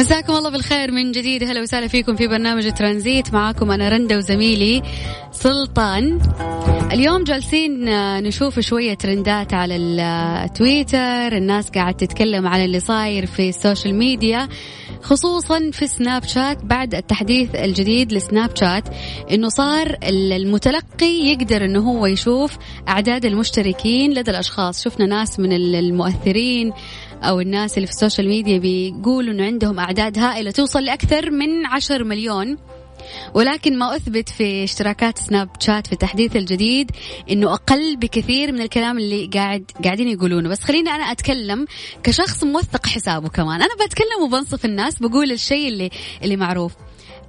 مساكم الله بالخير من جديد. هلا وسهلا فيكم في برنامج ترانزيت. معاكم أنا رندا وزميلي سلطان. اليوم جالسين نشوف شوية ترندات على التويتر الناس قاعد تتكلم عن اللي صاير في ال social media خصوصا في سناب شات. بعد التحديث الجديد لسناب شات إنه صار المتلقي يقدر إنه هو يشوف أعداد المشتركين لدى الأشخاص. شفنا ناس من المؤثرين أو الناس اللي في ال social media بيقولوا إنه عندهم أعداد هائلة توصل لأكثر من 10 مليون. ولكن ما أثبت في اشتراكات سناب شات في التحديث الجديد إنه أقل بكثير من الكلام اللي قاعد قاعدين يقولونه. بس خليني أنا أتكلم كشخص موثق حسابه كمان. أنا بتكلم وبنصف الناس بقول الشيء اللي اللي معروف.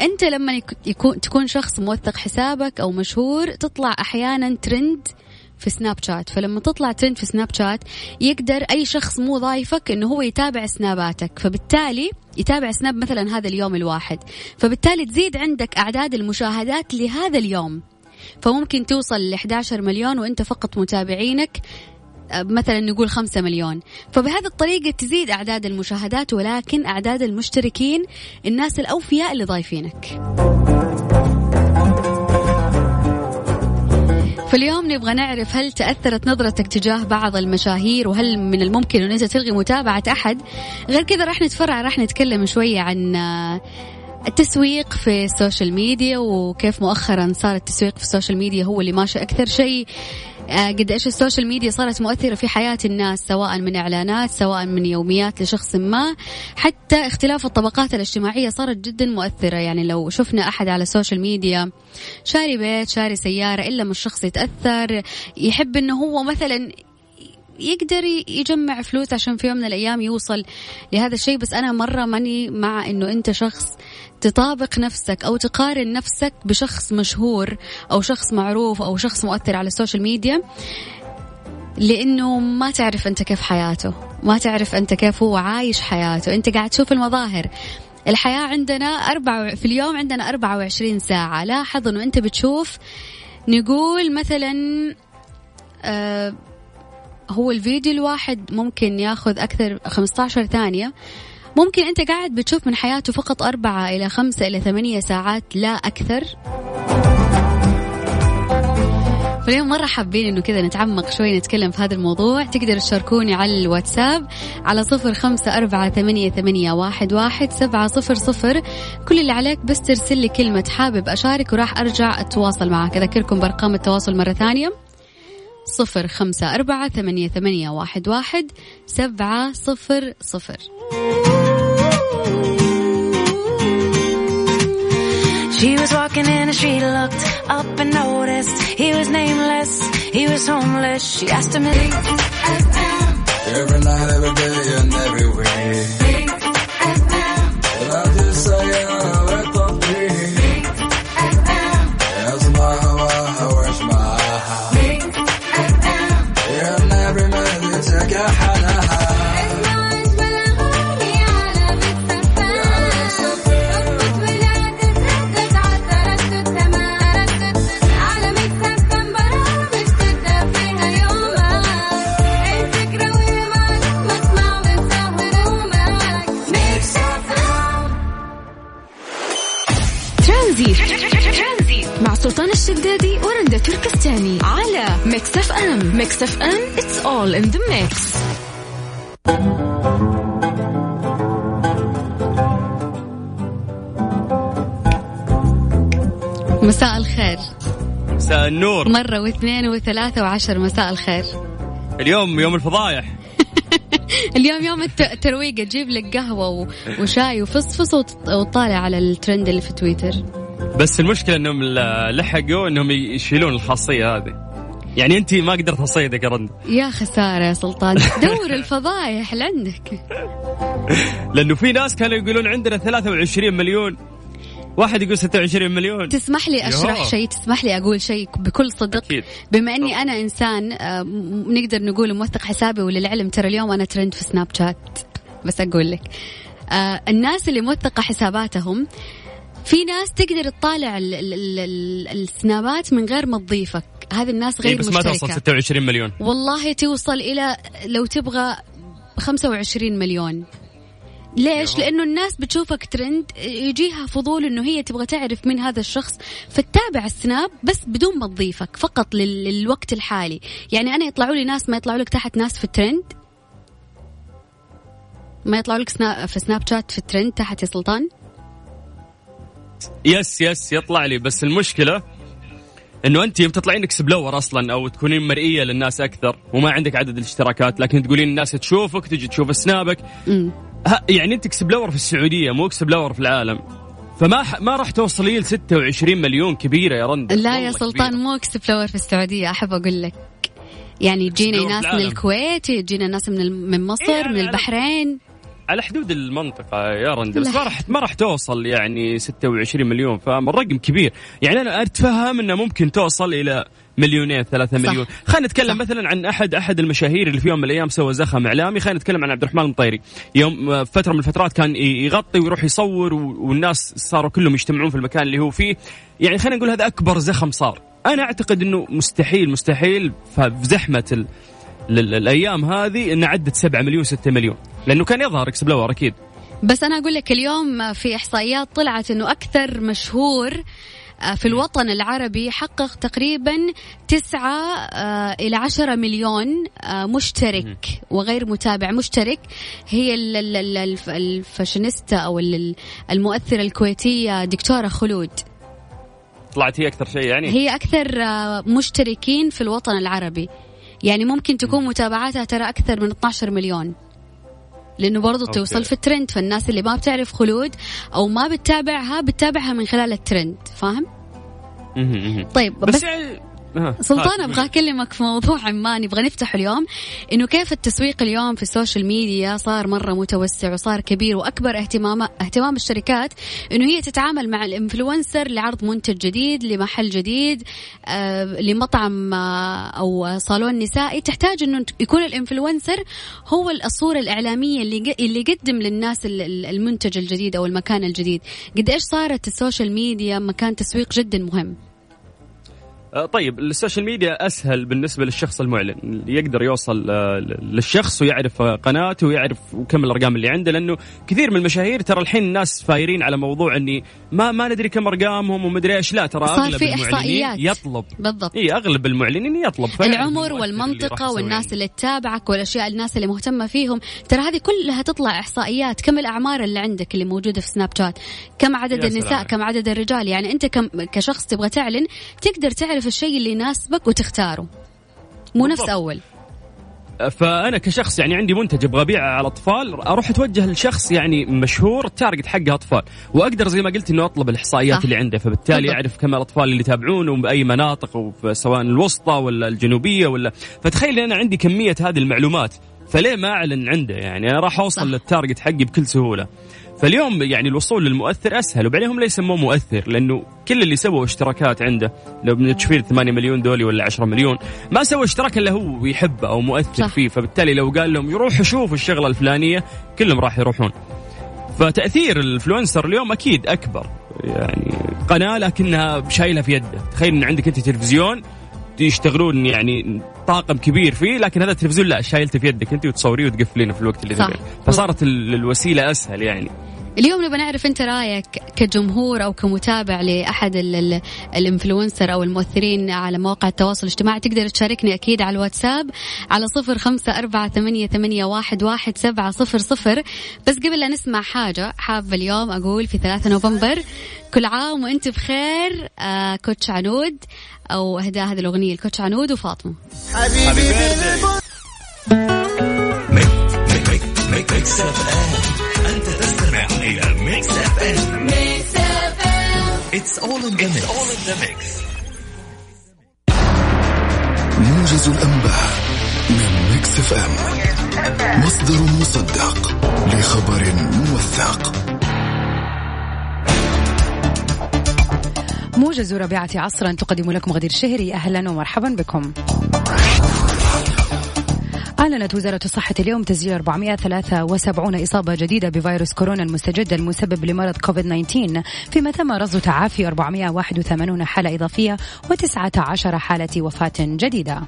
أنت لما يكون تكون شخص موثق حسابك أو مشهور تطلع أحيانا ترند في سناب شات فلما تطلع ترند في سناب شات يقدر أي شخص مو ضايفك أنه هو يتابع سناباتك فبالتالي يتابع سناب مثلا هذا اليوم الواحد. فبالتالي تزيد عندك أعداد المشاهدات لهذا اليوم. فممكن توصل ل 11 مليون وأنت فقط متابعينك. مثلا نقول خمسة مليون. فبهذه الطريقة تزيد أعداد المشاهدات ولكن أعداد المشتركين الناس الأوفياء اللي ضايفينك. فاليوم نبغى نعرف هل تأثرت نظرتك تجاه بعض المشاهير وهل من الممكن أن أنت تلغي متابعة أحد؟ غير كذا راح نتفرع راح نتكلم شوية عن آه، التسويق في ال social media وكيف مؤخرا صار التسويق في السوشيال ميديا هو اللي ماشي أكثر شيء. قد إيش ال social media صارت مؤثرة في حياة الناس سواء من إعلانات سواء من يوميات لشخص ما. حتى اختلاف الطبقات الاجتماعية صارت جدا مؤثرة. يعني لو شفنا أحد على ال social media شاري بيت شاري سيارة إلا ما الشخص يتأثر يحب إنه هو مثلا يقدر يجمع فلوس عشان في يوم من الأيام يوصل لهذا الشيء. بس أنا مرة ماني مع إنه أنت شخص تطابق نفسك أو تقارن نفسك بشخص مشهور أو شخص معروف أو شخص مؤثر على السوشيال ميديا لأنه ما تعرف أنت كيف حياته ما تعرف أنت كيف هو عايش حياته. أنت قاعد تشوف المظاهر. الحياة عندنا أربعة في اليوم عندنا 24 ساعة. لاحظ أنه أنت بتشوف نقول مثلا آه هو الفيديو الواحد ممكن ياخذ أكثر 15 ثانية. ممكن أنت قاعد بتشوف من حياته فقط أربعة إلى خمسة إلى ثمانية ساعات لا أكثر. فاليوم مرة حابين إنه كذا نتعمق شوي نتكلم في هذا الموضوع. تقدر تشاركوني على الواتساب على صفر خمسة أربعة ثمانية, ثمانية واحد, واحد سبعة صفر صفر. كل اللي عليك بس ترسل لي كلمة حابب أشارك وراح أرجع أتواصل معك. أذكركم بأرقام التواصل مرة ثانية. صفر خمسة أربعة ثمانية, ثمانية واحد, واحد سبعة صفر صفر. She was walking in and she looked up and noticed he was nameless, he was homeless. She asked him if every night, every day, and سلطان الشدادي ورندا تركستاني على Mix FM. Mix FM it's all in the mix. مساء الخير. مساء النور. مرة واثنين وثلاثة وعشر مساء الخير. اليوم يوم الفضايح. اليوم يوم الترويق تجيب لك قهوة وشاي وفصفص وتطالع على الترند اللي في تويتر. بس المشكلة إنهم لحقوا إنهم يشيلون الخاصية هذه. يعني انت ما قدرت تصيدك يا رند. يا خسارة يا سلطان. دور الفضايح اللي عندك لأنه في ناس كانوا يقولون عندنا 23 مليون. واحد يقول 26 مليون. تسمح لي أشرح شيء؟ تسمح لي أقول شيء بكل صدق؟ أكيد. بما إني أنا إنسان آه، نقدر نقول موثق حسابي وللعلم ترى اليوم أنا ترند في سناب شات بس أقول لك. آه، الناس اللي موثقة حساباتهم في ناس تقدر تطالع ال- ال- ال- ال- السنابات من غير ما تضيفك. هذه الناس غير إيه بس ما مشتركة. توصل 26 مليون. والله توصل إلى لو تبغى 25 مليون. ليش؟ لأنه الناس بتشوفك ترند يجيها فضول إنه هي تبغى تعرف مين هذا الشخص فتتابع السناب بس بدون ما تضيفك فقط لل- للوقت الحالي، يعني أنا يطلعوا لي ناس ما يطلعوا لك تحت ناس في الترند ما يطلعوا لك سنا... في Snapchat في الترند تحت يا سلطان؟ yes yes يطلع لي. بس المشكلة إنه أنت يوم تطلعين explore أصلا أو تكونين مرئية للناس أكثر وما عندك عدد الاشتراكات لكن تقولين الناس تشوفك تجي تشوف سنابك. يعني أنت explore في السعودية مو explore في العالم. فما ح... ما راح توصلي ل 26 مليون كبيرة يا رند لا يا سلطان كبيرة. مو explore في السعودية. أحب أقول لك يعني يجينا Explore ناس من. الكويت يجينا ناس من من مصر إيه، من على- البحرين. على حدود المنطقة يا رند بس لا. ما راح ما راح توصل يعني 26 مليون فالرقم كبير. يعني أنا أتفهم إنه ممكن توصل إلى مليونين ثلاثة. مليون. خلينا نتكلم صح. مثلا عن احد أحد المشاهير اللي في يوم من الأيام سوى زخم إعلامي. خلينا نتكلم عن عبد الرحمن المطيري يوم فترة من الفترات كان يغطي ويروح يصور والناس صاروا كلهم يجتمعون في المكان اللي هو فيه. يعني خلينا نقول هذا أكبر زخم صار. أنا أعتقد إنه مستحيل مستحيل في زحمة الأيام هذه انه عدت 7 مليون 6 مليون. لأنه كان يظهر explore أكيد. بس أنا أقول لك اليوم في إحصائيات طلعت إنه أكثر مشهور آه، في الوطن العربي حقق تقريبا تسعة آه، إلى عشرة مليون آه، مشترك وغير متابع. مشترك هي ال- ال- ال- الف- الفاشينيستا أو ال- المؤثرة الكويتية دكتورة خلود. طلعت هي أكثر شيء يعني؟ هي أكثر مشتركين في الوطن العربي. يعني ممكن تكون متابعاتها ترى أكثر من 12 مليون لأنه برضو okay. توصل في الترند فالناس اللي ما بتعرف خلود أو ما بتتابعها بتتابعها من خلال الترند فاهم؟ طيب بس, بس, يعني سلطان ها، أبغى أكلمك في موضوع عمان. نبغى نفتحه اليوم إنه كيف التسويق اليوم في ال social media صار مرة متوسع وصار كبير وأكبر اهتمام اهتمام الشركات إنه هي تتعامل مع ال influencer لعرض منتج جديد لمحل جديد آه لمطعم آه أو صالون نسائي. تحتاج إنه يكون ال influencer هو الصورة الإعلامية اللي اللي يقدم للناس ال- ال- المنتج الجديد أو المكان الجديد. قد إيش صارت ال social media مكان تسويق جدا مهم؟ طيب ال social media أسهل بالنسبة للشخص المعلن. يقدر يوصل آه، للشخص ويعرف آه، قناته ويعرف كم الأرقام اللي عنده لأنه كثير من المشاهير ترى الحين الناس فايرين على موضوع إني ما ما ندري كم أرقامهم ومدري إيش. لا ترى صار أغلب في المعلنين إحصائيات. يطلب. بالضبط. إي أغلب المعلنين يطلب. العمر المؤثر اللي والناس. اللي تتابعك والأشياء الناس اللي مهتمة فيهم. ترى هذه كلها تطلع إحصائيات. كم الأعمار اللي عندك اللي موجودة في سناب شات كم عدد النساء؟ سلام. كم عدد الرجال؟ يعني أنت كم كشخص تبغى تعلن تقدر تعرف الشيء اللي يناسبك وتختاره مو نفس. أول فأنا كشخص يعني عندي منتج أبغى أبيعه على أطفال أروح أتوجه لشخص يعني مشهور ال target حقه أطفال وأقدر زي ما قلت إنه أطلب الإحصائيات صح. اللي عنده فبالتالي بالضبط. أعرف كم الأطفال اللي يتابعونه باي مناطق سواء الوسطى ولا الجنوبية ولا فتخيل أنا عندي كمية هذه المعلومات فليه ما أعلن عنده يعني أنا راح أوصل صح. لل target حقي بكل سهولة فاليوم يعني الوصول للمؤثر أسهل وبعدين هم يسموه مؤثر؟ لأنه كل اللي سووا اشتراكات عنده لو بنشوفين 8 مليون دولي ولا 10 مليون ما سوى اشتراك إلا هو يحبه أو مؤثر صح. فيه. فبالتالي لو قال لهم يروحوا شوفوا الشغلة الفلانية كلهم راح يروحون. فتأثير الإنفلونسر اليوم أكيد أكبر. يعني قناة لكنها شايلها في يده. تخيل إن عندك أنت تلفزيون يشتغلون يعني طاقم كبير فيه لكن هذا التلفزيون لا شايلته في يدك أنت وتصوريه وتقفلينه في الوقت اللي. تبيه. فصارت ال- الوسيلة أسهل يعني. اليوم نبغى نعرف انت رايك كجمهور أو كمتابع لاحد ال- ال- ال influencer أو المؤثرين على مواقع التواصل الاجتماعي تقدر تشاركني أكيد على الواتساب على صفر خمسة أربعة ثمانية, ثمانية واحد, واحد سبعة صفر صفر بس قبل لا نسمع حاجة حابة اليوم أقول في ثلاثة نوفمبر كل عام وانت بخير آه coach عنود أو أهداء هذه الأغنية ال coach عنود وفاطمة حبيبي ميكس اف ام Mix FM اتس اول ان ذا ميكس موجز الأنباء من ميكس اف ام مصدر مصدق لخبر موثق. موجز رابعة عصرا تقدم لكم غدير الشهري أهلا ومرحبا بكم. أعلنت وزارة الصحة اليوم تسجيل 473 إصابة جديدة بفيروس كورونا المستجد المسبب لمرض كوفيد 19 فيما تم رصد تعافي 481 حالة إضافية و19 حالة وفاة جديدة.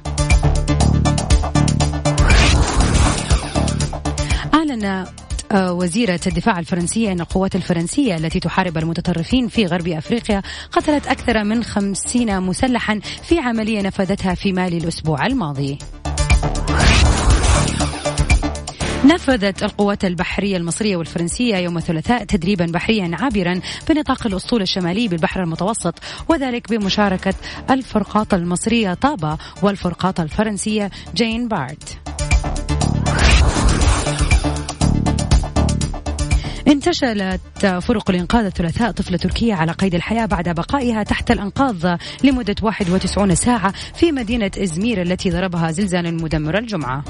أعلن آه، وزيرة الدفاع الفرنسية أن القوات الفرنسية التي تحارب المتطرفين في غرب أفريقيا قتلت أكثر من خمسين مسلحا في عملية نفذتها في مالي الأسبوع الماضي نفذت القوات البحرية المصرية والفرنسية يوم الثلاثاء تدريبا بحريا عابرا بنطاق الأسطول الشمالي بالبحر المتوسط وذلك بمشاركة الفرقاطة المصرية طابة والفرقاطة الفرنسية جين بارت. انتشلت فرق الإنقاذ الثلاثاء طفلة تركية على قيد الحياة بعد بقائها تحت الأنقاض لمدة 91 ساعة في مدينة إزمير التي ضربها زلزال مدمر الجمعة.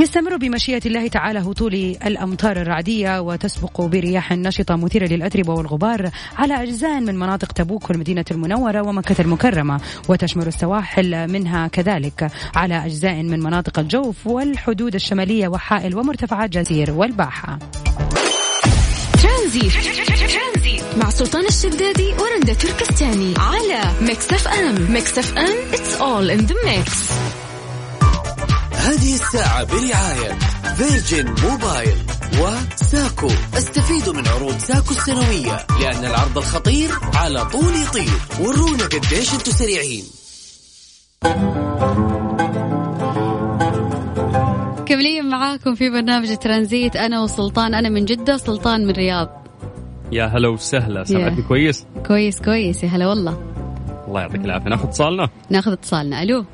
يستمر بمشيئة الله تعالى هطول الأمطار الرعدية وتسبق برياح نشطة مثيرة للأتربة والغبار على أجزاء من مناطق تبوك والمدينة المنورة ومكة المكرمة وتشمل السواحل منها كذلك. على أجزاء من مناطق الجوف والحدود الشمالية وحائل ومرتفعات جازان والباحة. ترانزيت. مع سلطان الشدادي ورندا تركستاني. على Mix FM. Mix FM. It's all in the mix. هذه الساعة برعاية فيرجن موبايل وساكو. استفيدوا من عروض ساكو السنوية لأن العرض الخطير على طول يطير. ورونا قديش أنتم سريعين. كملين معاكم في برنامج ترانزيت أنا وسلطان أنا من جدة سلطان من الرياض يا هلا وسهلا سمعتني كويس؟ كويس كويس يا هلا والله. الله يعطيك العافية. ناخذ اتصالنا؟ ناخذ اتصالنا ألو.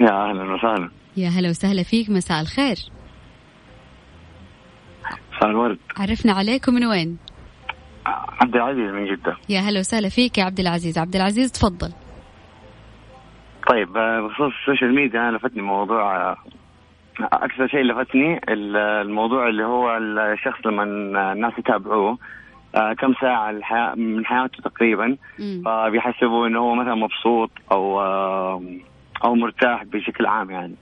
يا أهلا وسهلا. يا هلا وسهلا فيك مساء الخير. مساء الورد. عرفنا عليكم من وين؟ عبد العزيز من جدة. يا هلا وسهلا فيك يا عبد العزيز. عبد العزيز تفضل. طيب آه، بخصوص ال social media أنا لفتني موضوع آه، أكثر شيء لفتني ال- الموضوع اللي هو الشخص لما الناس يتابعوه آه، كم ساعة من حياته تقريبا. فبيحسبوا إنه هو مثلا مبسوط أو أو مرتاح بشكل عام يعني.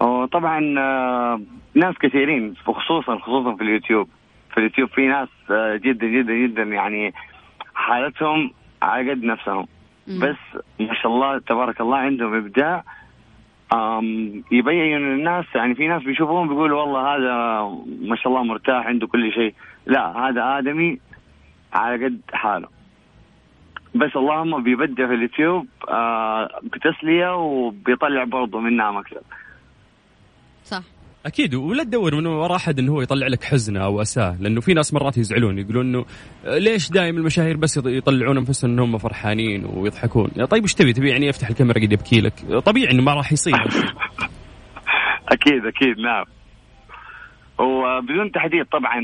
وطبعا آه، ناس كثيرين وخصوصا خصوصا في اليوتيوب. في اليوتيوب في ناس آه، جدا جدا جدا يعني حالتهم على قد نفسهم. مم. بس ما شاء الله تبارك الله عندهم إبداع يبين للناس يعني في ناس بيشوفوهم بيقولوا والله هذا ما شاء الله مرتاح عنده كل شيء. لا هذا آدمي على قد حاله. بس اللهم بيبدع في اليوتيوب آه بتسلية وبيطلع برضه منها مكسب صح. أكيد ولا تدور من وراء أحد إنه هو يطلع لك حزنه أو أساة لأنه في ناس مرات يزعلون يقولون إنه آه، ليش دائما المشاهير بس يط- يطلعون أنفسهم إنهم فرحانين ويضحكون؟ يا طيب إيش تبي؟ تبي يعني يفتح الكاميرا قد يبكي لك؟ طبيعي إنه ما راح يصير. أكيد أكيد نعم. وبدون تحديد طبعا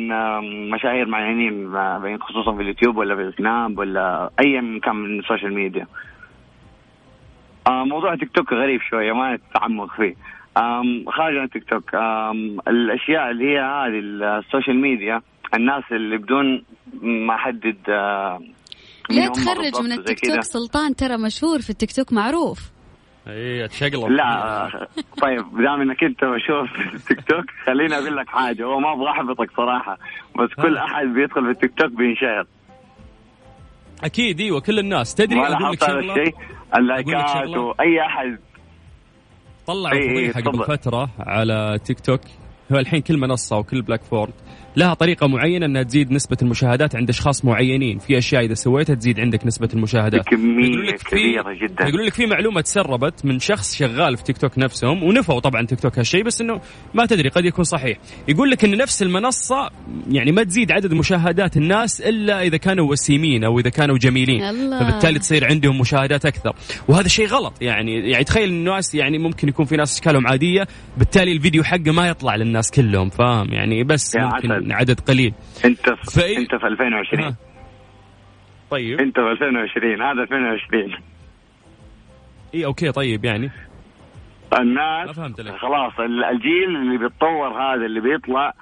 مشاهير معينين بين خصوصا في اليوتيوب ولا في السناب ولا ايا كان من ال social media. آه، موضوع تيك توك غريب شوية ما نتعمق فيه. خارج عن تيك توك الأشياء اللي هي هذه ال social media الناس اللي بدون ما أحدد آه، لا تخرج من ال Tik. Tok سلطان ترى مشهور في التيك توك معروف. اي أتشقلب. لا طيب دام إنك أنت مشهور في التيك توك خليني أقول لك حاجة. هو ما أبغى أحبطك صراحة بس كل أحد بيدخل في التيك توك بينشهر. أكيد إيوه كل الناس. تدري أقول لك شغلة؟ الشيء اللايكات؟ وأي أحد. طلعوا إيه، فضيحه قبل. فترة على تيك توك. هو الحين كل منصة وكل platform لها طريقة معينة أنها تزيد نسبة المشاهدات عند أشخاص معينين، في أشياء إذا سويتها تزيد عندك نسبة المشاهدات. في- كبيرة جدا. يقولون لك في معلومة تسربت من شخص شغال في تيك توك نفسهم ونفوا طبعا تيك توك هالشيء بس إنه ما تدري قد يكون صحيح. يقول لك إن نفس المنصة يعني ما تزيد عدد مشاهدات الناس إلا إذا كانوا وسيمين أو إذا كانوا جميلين. الله. فبالتالي تصير عندهم مشاهدات أكثر وهذا شيء غلط يعني يعني تخيل الناس يعني ممكن يكون في ناس أشكالهم عادية بالتالي الفيديو حقه ما يطلع للناس كلهم فاهم يعني بس ممكن عدد قليل. انت في فإيه؟ انت في 2020 ها. طيب. انت في 2020 هذا 2020 إي okay طيب يعني. الناس. خلاص ال- الجيل اللي بيتطور هذا اللي بيطلع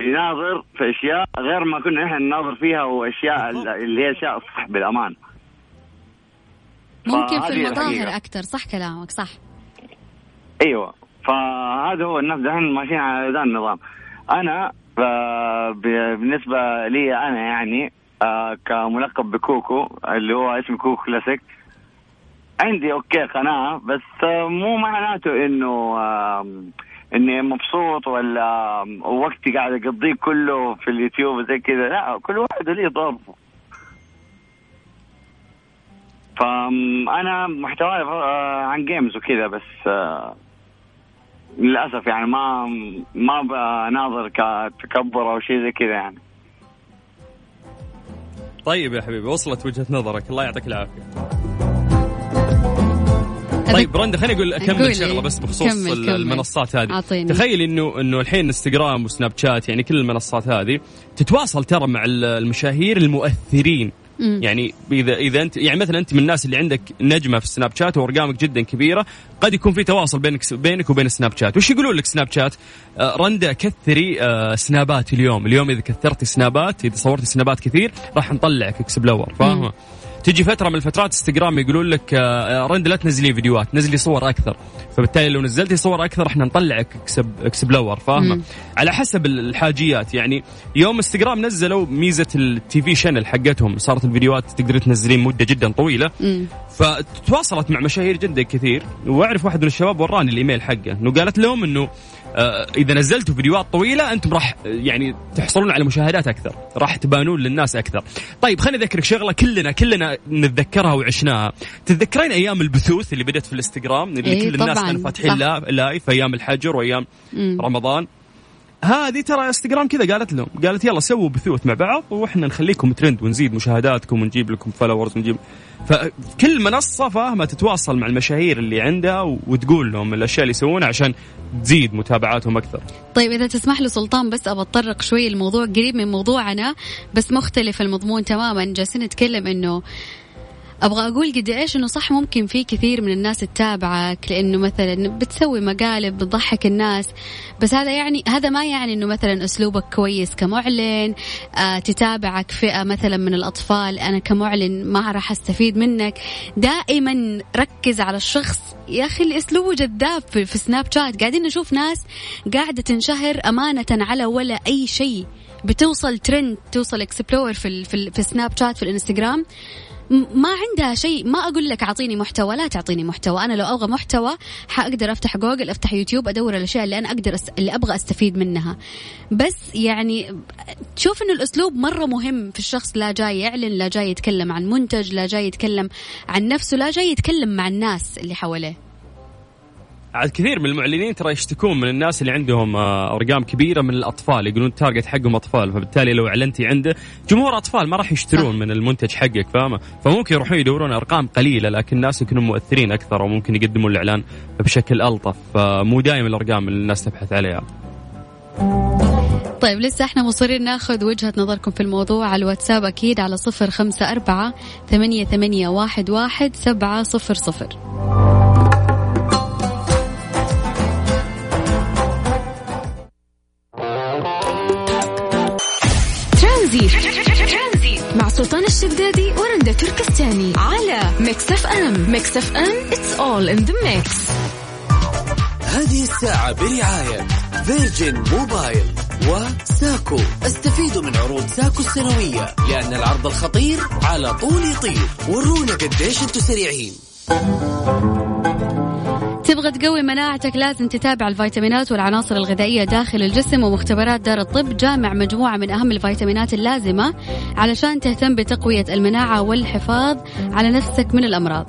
يناظر في أشياء غير ما كنا إحنا نناظر فيها وأشياء ال- اللي هي أشياء صح بالأمان. ممكن في المظاهر. أكثر صح كلامك صح. أيوه. فهذا هو الناس دحين ماشيين على ذا النظام. أنا آه، بالنسبة لي أنا يعني آه، كملقب بكوكو اللي هو اسمه كوكو كلاسيك. عندي okay قناه بس آه، مو معناته إنه آم، إني مبسوط ولا وقتي قاعد أقضيه كله في اليوتيوب وزي كذا. لا كل واحد له ظرفه فانا محتواي آه، عن games وكذا بس آه، للأسف يعني ما ما بناظر كتكبر أو شيء زي كذا يعني طيب يا حبيبي وصلت وجهة نظرك الله يعطيك العافية طيب رندا خليني أقول قول اكمل. شغلة بس بخصوص كمل، ال- كمل. المنصات هذه أعطيني. تخيل انه إنه الحين إنستغرام وسناب شات يعني كل المنصات هذه تتواصل ترى مع ال- المشاهير المؤثرين مم. يعني اذا إذا انت يعني مثلا أنت من الناس اللي عندك نجمة في سناب شات وأرقامك جدا كبيرة قد يكون في تواصل بينك بينك وبين سناب شات وش يقولون لك سناب شات آه رندا كثري آه سنابات اليوم. اليوم إذا كثرتي سنابات إذا صورتي سنابات كثير راح نطلعك explore فاهمه تجي فترة من الفترات انستغرام يقولون لك آه، رند لا تنزلي فيديوهات نزلي صور أكثر فبالتالي لو نزلتي صور أكثر إحنا نطلعك explore explore فاهمة مم. على حسب الحاجيات يعني يوم انستغرام نزلوا ميزة ال TV channel حقتهم صارت الفيديوهات تقدرين تنزلين مدة جدا طويلة مم. فتواصلت مع مشاهير جدا كثير وأعرف واحد من الشباب وراني الإيميل حقه انه قالت لهم إنه آه، إذا نزلتوا فيديوهات طويلة أنتم راح آه، يعني تحصلون على مشاهدات أكثر راح تبانون للناس أكثر طيب خليني أذكرك شغلة كلنا كلنا نتذكرها وعشناها تتذكرين أيام البثوث اللي بدأت في الإنستغرام اللي إيه، كل الناس. كانوا فاتحين live أيام الحجر وأيام مم. رمضان هذه ترى انستغرام كذا قالت لهم قالت يلا سووا بثوث مع بعض وإحنا نخليكم ترند ونزيد مشاهداتكم ونجيب لكم followers ونجيب. فكل منصة فاهمة تتواصل مع المشاهير اللي عندها وتقول لهم الأشياء اللي يسوونها عشان تزيد متابعاتهم أكثر. طيب إذا تسمح لي سلطان بس أبى أتطرق شوي الموضوع قريب من موضوعنا بس مختلف المضمون تماما جالسين نتكلم إنه أبغى أقول قد إيش إنه صح ممكن في كثير من الناس تتابعك لأنه مثلا بتسوي مقالب بتضحك الناس. بس هذا يعني هذا ما يعني إنه مثلا أسلوبك كويس كمعلن آه تتابعك فئة مثلا من الأطفال أنا كمعلن ما راح أستفيد منك. دائما ركز على الشخص يا أخي اللي أسلوبه جذاب في, سناب شات. قاعدين نشوف ناس قاعدة تنشهر أمانة على ولا أي شيء. بتوصل ترند توصل explore في في, في سناب شات في الإنستغرام. ما عندها شيء. ما أقول لك أعطيني محتوى لا تعطيني محتوى. أنا لو أبغى محتوى حأقدر أفتح جوجل أفتح يوتيوب أدور الأشياء اللي أنا أقدر أس... اللي أبغى أستفيد منها. بس يعني تشوف إنه الأسلوب مرة مهم في الشخص لا جاي يعلن لا جاي يتكلم عن منتج لا جاي يتكلم عن نفسه لا جاي يتكلم مع الناس اللي حواليه. كثير من المعلنين ترى يشتكون من الناس اللي عندهم آه، أرقام كبيرة من الأطفال يقولون التارجت حقهم أطفال فبالتالي لو أعلنتي عنده جمهور أطفال ما راح يشترون. من المنتج حقك فاهمة؟ فممكن يروحون يدورون أرقام قليلة لكن الناس يكونوا مؤثرين أكثر وممكن يقدموا الإعلان بشكل ألطف فمو دائما الأرقام اللي الناس تبحث عليها. طيب لسه إحنا مصرين ناخذ وجهة نظركم في الموضوع على الواتساب أكيد على صفر خمسة أربعة ثمانية, ثمانية واحد, واحد سبعة صفر صفر. الشدادي ورندا تركستاني على Mix FM Mix FM it's all in the mix. هذه الساعة برعاية فيرجن موبايل وساكو. استفيدوا من عروض ساكو السنوية. لأن العرض الخطير على طول يطير. ورونا قديش أنتم سريعين. تبغى تقوي مناعتك لازم تتابع الفيتامينات والعناصر الغذائية داخل الجسم ومختبرات دار الطب جامع مجموعة من أهم الفيتامينات اللازمة علشان تهتم بتقوية المناعة والحفاظ على نفسك من الأمراض.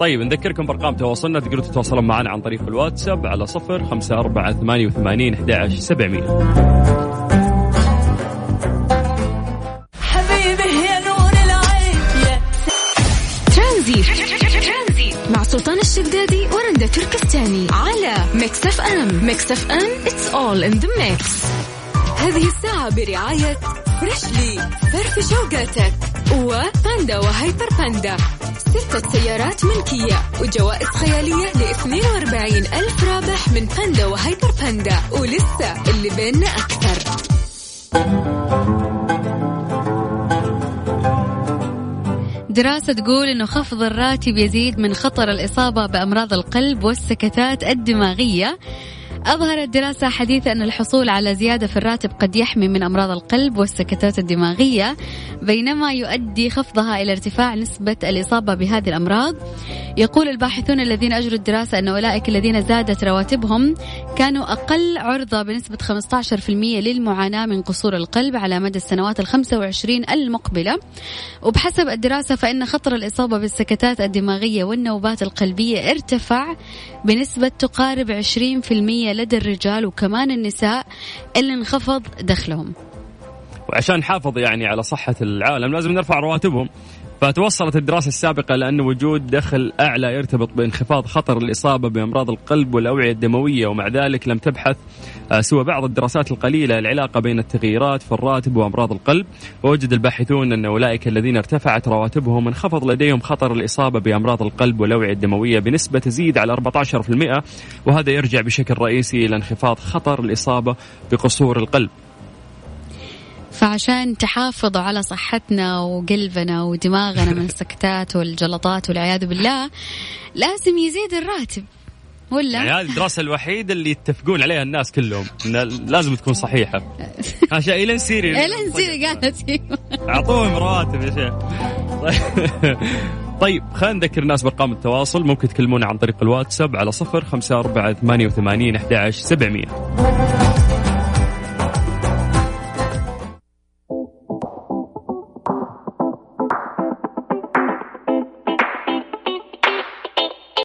طيب نذكركم بأرقام تواصلنا. تقدروا تتواصلون معنا عن طريق الواتساب على صفر خمسة أربعة ثمانية وثمانين أحد عشر سبعمية. حبيبي يا نور العين يا ترانزيت مع سلطان الشدادي. تركستاني على ميكس اف ام ميكس اف ام it's all in the mix. هذه الساعة برعاية فريشلي فرف شوقاتك وباندا وهيبر باندا ستة سيارات ملكية وجوائز خيالية ل 42 ألف رابح من باندا وهيبر باندا ولسه اللي بيننا أكثر. دراسة تقول أنه خفض الراتب يزيد من خطر الإصابة بأمراض القلب والسكتات الدماغية. أظهرت دراسة حديثة أن الحصول على زيادة في الراتب قد يحمي من أمراض القلب والسكتات الدماغية بينما يؤدي خفضها إلى ارتفاع نسبة الإصابة بهذه الأمراض. يقول الباحثون الذين أجروا الدراسة أن أولئك الذين زادت رواتبهم كانوا أقل عرضة بنسبة 15% للمعاناة من قصور القلب على مدى السنوات ال 25 المقبلة. وبحسب الدراسة فإن خطر الإصابة بالسكتات الدماغية والنوبات القلبية ارتفع بنسبة تقارب 20% لدى الرجال وكمان النساء اللي انخفض دخلهم. وعشان نحافظ يعني على صحة العالم لازم نرفع رواتبهم. فتوصلت الدراسة السابقة لأن وجود دخل أعلى يرتبط بانخفاض خطر الإصابة بأمراض القلب والأوعية الدموية ومع ذلك لم تبحث آه، سوى بعض الدراسات القليلة العلاقة بين التغييرات في الراتب وأمراض القلب. ووجد الباحثون أن أولئك الذين ارتفعت رواتبهم انخفض لديهم خطر الإصابة بأمراض القلب والأوعية الدموية بنسبة تزيد على 14% وهذا يرجع بشكل رئيسي إلى انخفاض خطر الإصابة بقصور القلب. فعشان تحافظوا على صحتنا وقلبنا ودماغنا من السكتات والجلطات والعياذ بالله لازم يزيد الراتب ولا؟ يعني هذه الدراسة الوحيدة اللي يتفقون عليها الناس كلهم لازم تكون صحيحة. عشان إيلين سيري إيلين سيري قالت أعطوهم رواتب يا شيخ. طيب خلينا نذكر الناس بأرقام التواصل. ممكن تكلمونا عن طريق الواتساب على صفر خمسة أربعة ثمانية وثمانين أحد سبعمية.